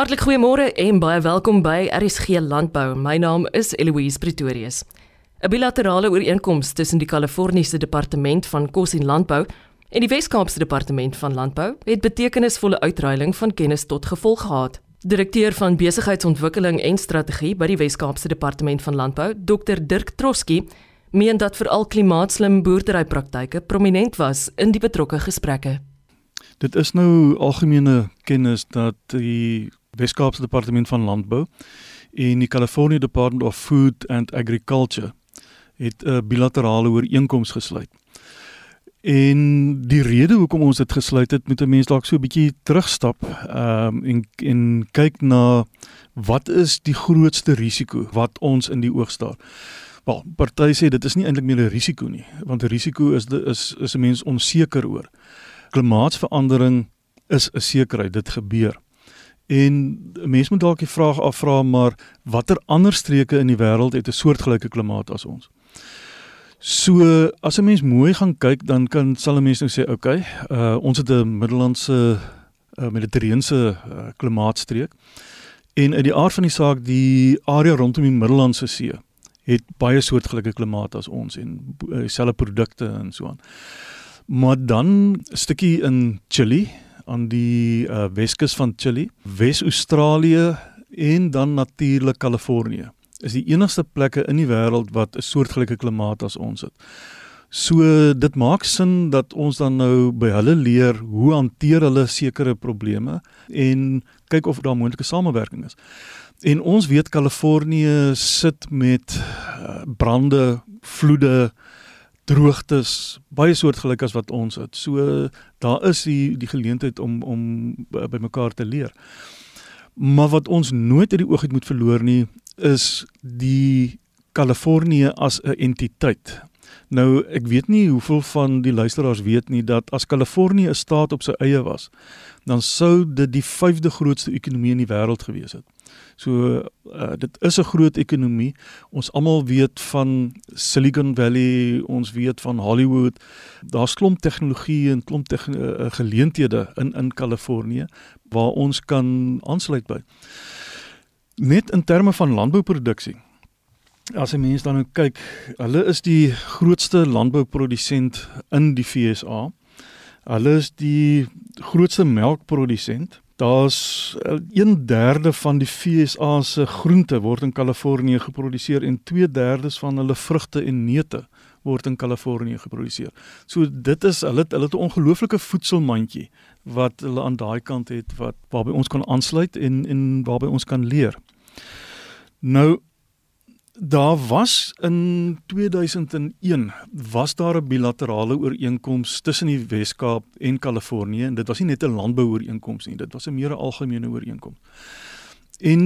Hartlik goeiemôre en baie welkom by RSG Landbou. My naam is Eloise Pretorius. 'n Bilaterale ooreenkoms tussen die Kaliforniese Departement van Kos en Landbou en die Wes-Kaapse Departement van Landbou het betekenisvolle uitruiling van kennis tot gevolg gehad. Direkteur van Besigheidsontwikkeling en Strategie by die Wes-Kaapse Departement van Landbou, Dr Dirk Troski, meen dat veral klimaatslim boerderypraktyke prominent was in die betrokke gesprekke. Dit is nou algemene kennis dat die Wes-Kaapse Departement van Landbou en die California Department of Food and Agriculture het 'n bilaterale ooreenkoms gesluit. En die rede hoekom ons dit gesluit het, moet 'n mens dalk so 'n bietjie terugstap ehm um, en en kyk na wat is die grootste risiko wat ons in die oog staar. Wel, party sê dit is nie eintlik meer 'n risiko nie, want 'n risiko is de, is is 'n mens onseker oor. Klimaatsverandering is 'n sekerheid, dit gebeur. En mense moet dalk die vraag afvra maar watter ander streke in die wêreld het 'n soortgelyke klimaat as ons? So as 'n mens mooi gaan kyk, dan kan sal 'n mens nou sê, okay, uh ons het 'n Middellandse uh, Mediterrane uh, klimaatstreek. En uit die aard van die saak, die area rondom die Middellandse See het baie soortgelyke klimaat as ons en uh, dieselfde produkte en so aan. Maar dan 'n stukkie in Chili aan die uh, Weskus van Chili, Wes-Australië en dan natuurlik Kalifornië is die enigste plekke in die wêreld wat 'n soortgelyke klimaat as ons het. So dit maak sin dat ons dan nou by hulle leer hoe hanteer hulle sekere probleme en kyk of daar moontlike samewerking is. En ons weet Kalifornië sit met uh, brande, vloede, droogtes, baie soortgelyk as wat ons het. So daar is die die geleentheid om om by mekaar te leer. Maar wat ons nooit uit die oog uit moet verloor nie, is die Kalifornië as 'n entiteit. Nou ek weet nie hoeveel van die luisteraars weet nie dat as Kalifornië 'n staat op sy eie was, dan sou dit die 5de grootste ekonomie in die wêreld gewees het. So uh, dit is 'n groot ekonomie. Ons almal weet van Silicon Valley, ons weet van Hollywood. Daar's klomp tegnologie en klomp te uh, geleenthede in in Kalifornië waar ons kan aansluit by. Net in terme van landbouproduksie. As 'n mens dan nou kyk, hulle is die grootste landbouprodusent in die FSA. Hulle is die grootste melkprodusent. Daar's 1/3 van die FSA se groente word in Kalifornië geproduseer en 2/3 van hulle vrugte en neute word in Kalifornië geproduseer. So dit is hulle hulle het 'n ongelooflike voedselmandjie wat hulle aan daai kant het wat waarby ons kan aansluit en en waarby ons kan leer. Nou daar was in 2001 was daar 'n bilaterale ooreenkoms tussen die Wes-Kaap en Kalifornië en dit was nie net 'n landbouooreenkoms nie, dit was 'n meer algemene ooreenkoms. En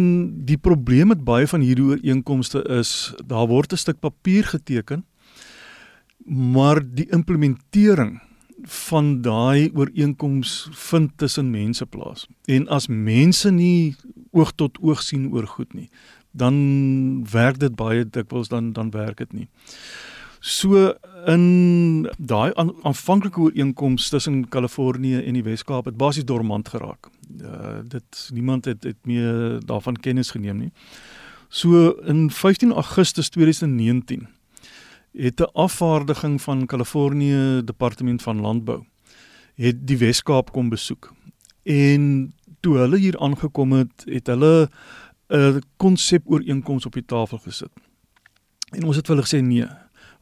die probleem met baie van hierdie ooreenkomste is daar word 'n stuk papier geteken maar die implementering van daai ooreenkoms vind tussen mense plaas. En as mense nie oog tot oog sien oor goed nie, dan werk dit baie dikwels dan dan werk dit nie. So in daai aanvanklike ooreenkoms tussen Kalifornië en die Wes-Kaap het basies dormant geraak. Uh, dit niemand het het meer daarvan kennis geneem nie. So in 15 Augustus 2019 het 'n afvaardiging van Kalifornië Departement van Landbou het die Wes-Kaap kom besoek. En toe hulle hier aangekom het, het hulle 'n konsep ooreenkoms op die tafel gesit. En ons het vir hulle gesê nee,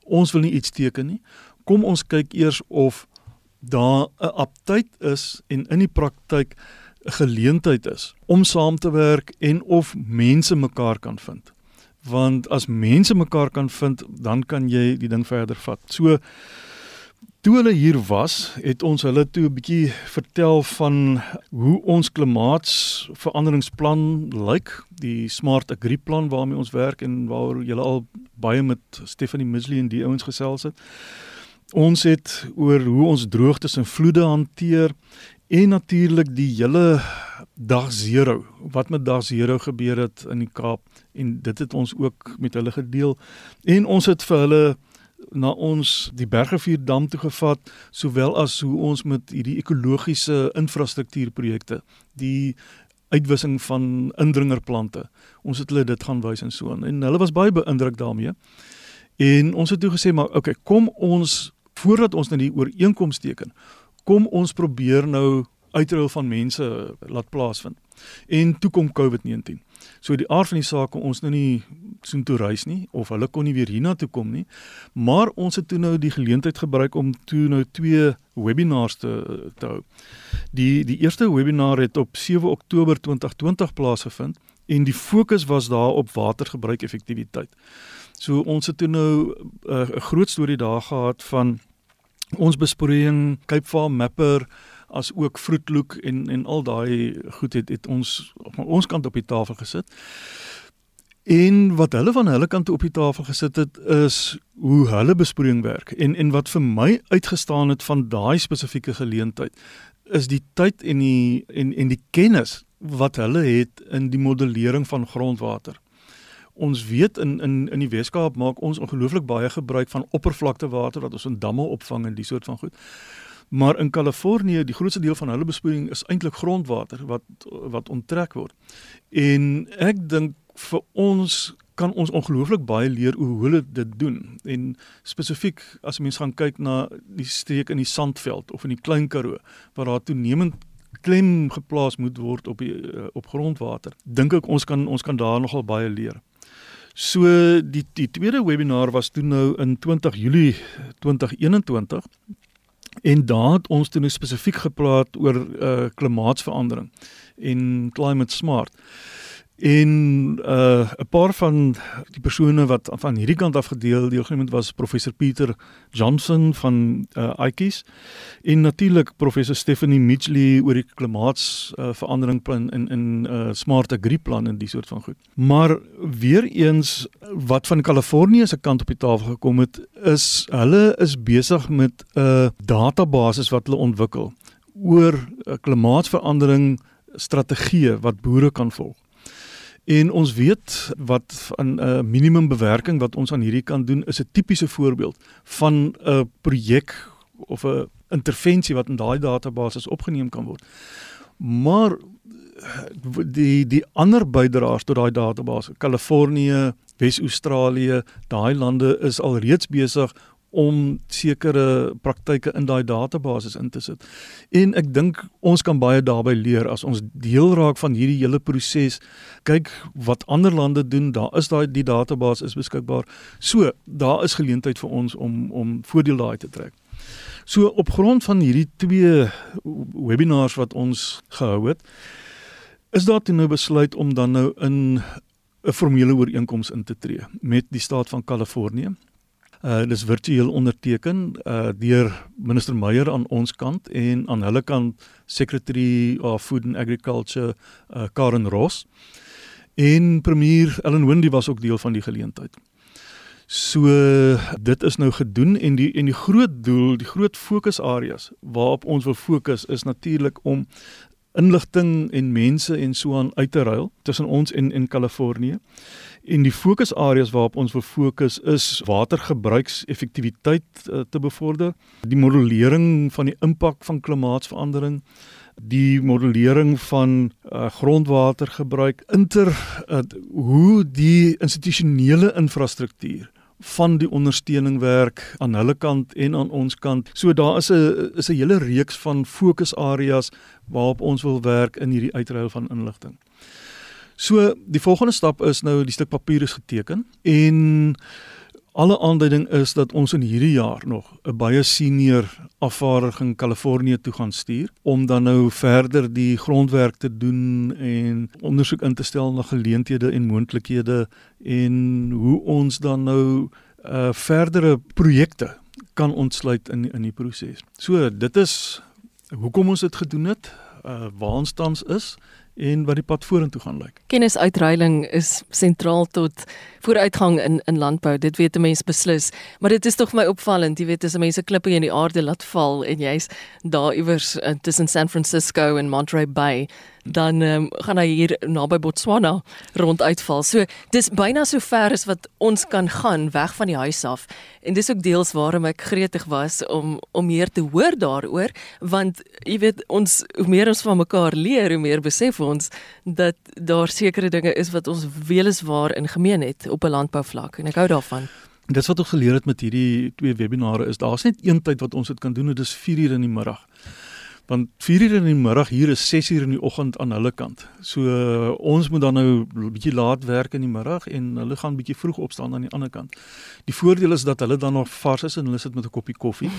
ons wil nie iets teken nie. Kom ons kyk eers of daar 'n aptyd is en in die praktyk 'n geleentheid is om saam te werk en of mense mekaar kan vind want as mense mekaar kan vind, dan kan jy die ding verder vat. So toe hulle hier was, het ons hulle toe 'n bietjie vertel van hoe ons klimaatsveranderingsplan lyk, die Smart Agri plan waarmee ons werk en waaroor julle al baie met Stephanie Misley en die ouens gesels het. Ons het oor hoe ons droogtes en vloede hanteer en natuurlik die hele dag 0 wat met dag 0 gebeur het in die Kaap en dit het ons ook met hulle gedeel en ons het vir hulle na ons die Bergrivier dam toe gevat sowel as hoe ons met hierdie ekologiese infrastruktuurprojekte die uitwissing van indringerplante. Ons het hulle dit gaan wys en so aan. En hulle was baie beïndruk daarmee. En ons het toe gesê maar okay, kom ons voordat ons nou die ooreenkoms teken, kom ons probeer nou uitruil van mense laat plaasvind. En toe kom COVID-19. So die aard van die saak ons nou nie soen toe reis nie of hulle kon nie weer hiernatoe kom nie. Maar ons het toe nou die geleentheid gebruik om toe nou twee webinars te te hou. Die die eerste webinar het op 7 Oktober 2020 plaasgevind en die fokus was daar op watergebruik effektiwiteit. So ons het toe nou eh, 'n uh, groot storie daar gehad van ons besproeiing Cape Farm Mapper as ook Vroetloek en en al daai goed het het ons op ons kant op die tafel gesit. En wat hulle van hulle kant op die tafel gesit het is hoe hulle besproeiing werk. En en wat vir my uitgestaan het van daai spesifieke geleentheid is die tyd en die en en die kennis wat hulle het in die modellering van grondwater. Ons weet in in in die Weskaap maak ons ongelooflik baie gebruik van oppervlaktewater wat ons in damme opvang en die soort van goed. Maar in Kalifornië, die grootste deel van hulle besproeiing is eintlik grondwater wat wat onttrek word. En ek dink vir ons kan ons ongelooflik baie leer hoe hulle dit doen. En spesifiek as mens gaan kyk na die streek in die Sandveld of in die Klein Karoo waar daar toenemend klem geplaas moet word op die eh, op grondwater. Dink ek ons kan ons kan daar nogal baie leer. So die die tweede webinar was toe nou in 20 Julie 2021 En daar het ons toe nou spesifiek gepraat oor uh klimaatsverandering en climate smart. En uh 'n paar van die persone wat van hierdie kant af gedeel deelgeneem het was professor Pieter Johnson van uh IKIS en natuurlik professor Stephanie Mitchley oor die klimaatsverandering uh, plan in in uh smart agri plan en die soort van goed. Maar weer eens wat van Kalifornië se kant op die tafel gekom het is hulle is besig met 'n uh, database wat hulle ontwikkel oor uh, klimaatsverandering strategieë wat boere kan volg. En ons weet wat 'n uh, minimum bewerking wat ons aan hierdie kan doen is 'n tipiese voorbeeld van 'n projek of 'n intervensie wat in daai database opgeneem kan word. Maar die die ander bydraers tot daai database, Kalifornië, Wes-Australië, daai lande is al reeds besig om sekere praktyke in daai database in te sit. En ek dink ons kan baie daarbey leer as ons deel raak van hierdie hele proses. Kyk wat ander lande doen, daar is daai die database is beskikbaar. So, daar is geleentheid vir ons om om voordeel daai te trek. So op grond van hierdie twee webinars wat ons gehou het, is daar toe nou besluit om dan nou in 'n formele ooreenkoms in te tree met die staat van Kalifornië Uh dis virtueel onderteken uh deur minister Meyer aan ons kant en aan hulle kant Secretary of Food and Agriculture uh Karen Ross. En premier Ellen Wendy was ook deel van die geleentheid. So dit is nou gedoen en die en die groot doel, die groot fokusareas waarop ons wil fokus is natuurlik om inligting en mense en so aan uit te ruil tussen ons en in Kalifornië. En die fokusareas waarop ons wil fokus is watergebruikseffektiwiteit uh, te bevorder, die modellering van die impak van klimaatsverandering, die modellering van uh, grondwatergebruik, inter uh, hoe die institusionele infrastruktuur van die ondersteuning werk aan hulle kant en aan ons kant. So daar is 'n is 'n hele reeks van fokusareas waarop ons wil werk in hierdie uitruil van inligting. So die volgende stap is nou die stuk papier is geteken en alle aanduiding is dat ons in hierdie jaar nog 'n baie senior afvaardiging Kalifornië toe gaan stuur om dan nou verder die grondwerk te doen en ondersoek in te stel na geleenthede en moontlikhede en hoe ons dan nou uh verdere projekte kan ontsluit in in die proses. So dit is hoekom ons dit gedoen het, uh waar ons tans is en wat die pad vorentoe gaan lyk. Kennisuitruiling is sentraal tot vooruitgang in in landbou. Dit weet 'n mens beslis, maar dit is tog vir my opvallend, jy weet, as mense klippe in die aarde laat val en jy's daar iewers uh, tussen San Francisco en Monterey Bay, dan um, gaan hy hier naby Botswana ronduitval. So dis byna so ver as wat ons kan gaan weg van die huis af. En dis ook deels waarom ek gretig was om om meer te hoor daaroor want jy weet ons hoe meer ons van mekaar leer, hoe meer besef ons dat daar sekere dinge is wat ons weliswaar in gemeen het op 'n landbouvlak en ek hou daarvan. Dis wat ons geleer het met hierdie twee webinare is daar's net een tyd wat ons dit kan doen en dit is 4 uur in die middag want 4 uur in die middag hier is 6 uur in die oggend aan hulle kant. So uh, ons moet dan nou 'n bietjie laat werk in die middag en hulle gaan bietjie vroeg opstaan aan die ander kant. Die voordeel is dat hulle dan nog vars is en hulle sit met 'n koppie koffie.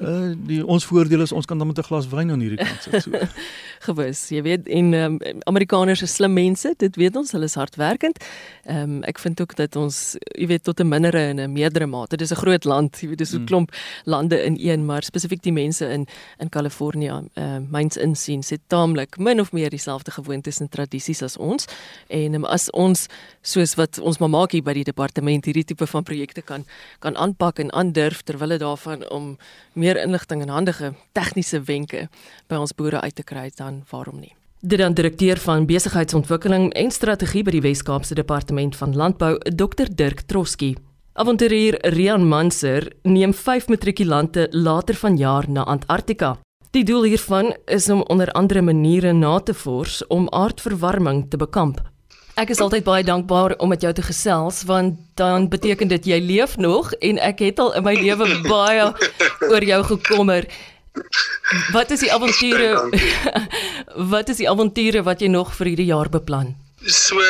uh die ons voordeel is ons kan dan met 'n glas wyn aan hierdie kant sit. So. Gewis, jy weet en um, Amerikaners is slim mense, dit weet ons, hulle is hardwerkend. Ehm um, ek vind ook dat ons jy weet tot 'n mindere en 'n meerdere mate. Dit is 'n groot land, jy weet dis 'n mm. klomp lande in een, maar spesifiek die mense in in Kalifornië uh, myns insien sit taamlik min of meer dieselfde gewoontes en tradisies as ons en um, as ons soos wat ons mamaakie by die departement hierdie tipe van projekte kan kan aanpak en aandurf terwyl dit daarvan om meer inligting en handige tegniese wenke by ons boere uit te kry dan waarom nie Die dan direkteur van besigheidsontwikkeling en strategie by die Wes-Kaapse Departement van Landbou, Dr Dirk Troski. Avonturier Rian Manser neem 5 matrikulante later vanjaar na Antarktika. Die doel hiervan is om onder andere maniere na te vors om aardverwarming te bekamp. Ek is altyd baie dankbaar om met jou te gesels want dan beteken dit jy leef nog en ek het al in my lewe baie oor jou gekommer. Wat is die avonture? Wat is die avonture wat jy nog vir hierdie jaar beplan? So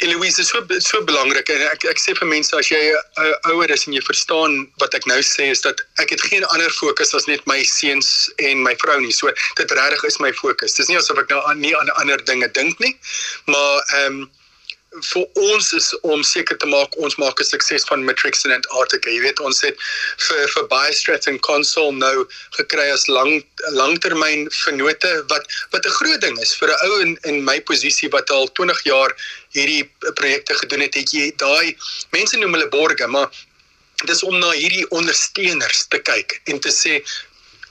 Eloise, so so belangrik en ek ek sê vir mense as jy uh, ouer is en jy verstaan wat ek nou sê is dat ek het geen ander fokus as net my seuns en my vrou nie. So dit regtig is my fokus. Dis nie asof ek nou aan nie aan ander dinge dink nie, maar ehm um, vir ons is om seker te maak ons maak 'n sukses van Matrix en Antarctica. Jy weet ons het vir vir Biostrat en Console nou gekry as lang langtermyn vennote wat wat 'n groot ding is vir 'n ou in in my posisie wat al 20 jaar hierdie projekte gedoen het. Het jy daai mense noem hulle borge, maar dis om na hierdie ondersteuners te kyk en te sê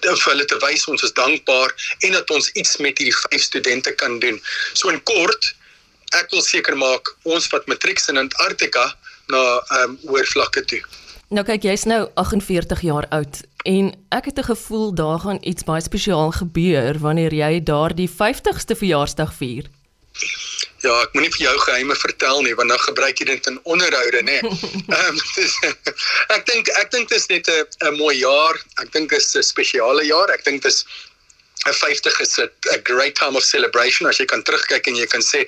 vir hulle te wys ons is dankbaar en dat ons iets met hierdie vyf studente kan doen. So in kort, ek wil seker maak ons vat matrieks in Antarktika na ehm um, hoër vlakke toe. Nou kyk, jy's nou 48 jaar oud en ek het 'n gevoel daar gaan iets baie spesiaal gebeur wanneer jy daardie 50ste verjaarsdag vier. Ja, ek moenie vir jou geheime vertel nie want dan gebruik jy dit in onderhoude, nê. Ehm ek dink ek dink dit is net 'n 'n mooi jaar. Ek dink dit is 'n spesiale jaar. Ek dink dit is 'n 50 is 'n great time of celebration. As jy kan terugkyk en jy kan sê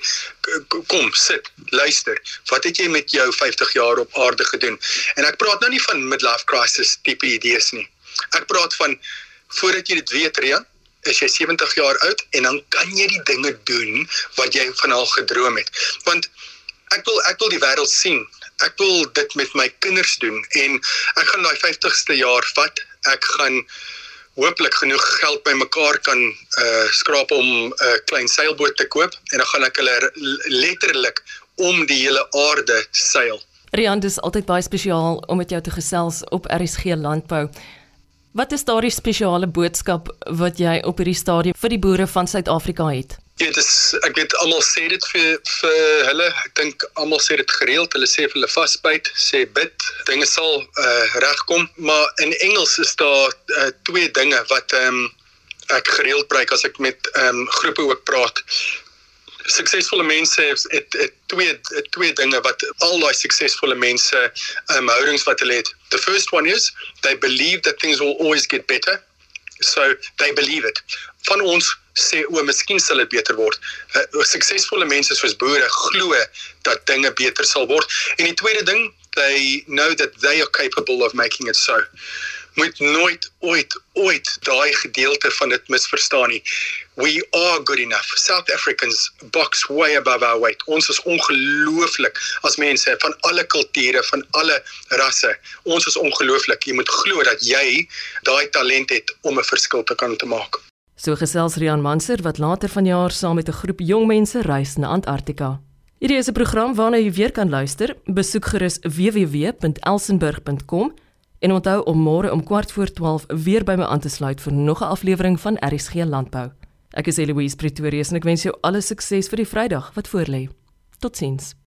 kom sit luister. Wat het jy met jou 50 jaar op aarde gedoen? En ek praat nou nie van midlife crisis tipe idees nie. Ek praat van voordat jy dit weet Rian is jy 70 jaar oud en dan kan jy die dinge doen wat jy van al gedroom het. Want ek wil ek wil die wêreld sien. Ek wil dit met my kinders doen en ek gaan daai 50ste jaar vat. Ek gaan hooplik genoeg geld bymekaar kan uh skraap om 'n uh, klein seilboot te koop en dan gaan ek hulle letterlik om die hele aarde seil. Rian, dit is altyd baie spesiaal om met jou te gesels op RSG Landbou. Wat is daardie spesiale boodskap wat jy op hierdie stadium vir die boere van Suid-Afrika het? Ja, dit is ek weet almal sê dit vir vir hulle. Ek dink almal sê dit gereeld. Hulle sê vir hulle vasbyt, sê bid, dinge sal uh, regkom. Maar in Engels is daar uh, twee dinge wat ehm um, ek gereeld gebruik as ek met ehm um, groepe ook praat. Suksesvolle mense het, het, het twee het twee dinge wat al daai suksesvolle mense ehm um, houdings wat hulle het. The first one is they believe that things will always get better. So they believe it. Van ons sê o, miskien sal dit beter word. Uh, suksesvolle mense soos boere glo dat dinge beter sal word. En die tweede ding, they know that they are capable of making it so. Moet nooit ooit ooit daai gedeelte van dit misverstaan nie. We are good enough. South Africans box way above our weight. Ons is ongelooflik as mense van alle kulture, van alle rasse. Ons is ongelooflik. Jy moet glo dat jy daai talent het om 'n verskil te kan te maak. So gesels Rian Manser wat later vanjaar saam met 'n groep jong mense reis na Antarktika. Hierdie is 'n program waarna jy weer kan luister. Besoek gerus www.elsenburg.com en onthou om môre om 12:15 weer by my aan te sluit vir nog 'n aflewering van RSG Landbou. Ek is Eloise Pretorius en ek wens jou alle sukses vir die Vrydag wat voorlê. Totsiens.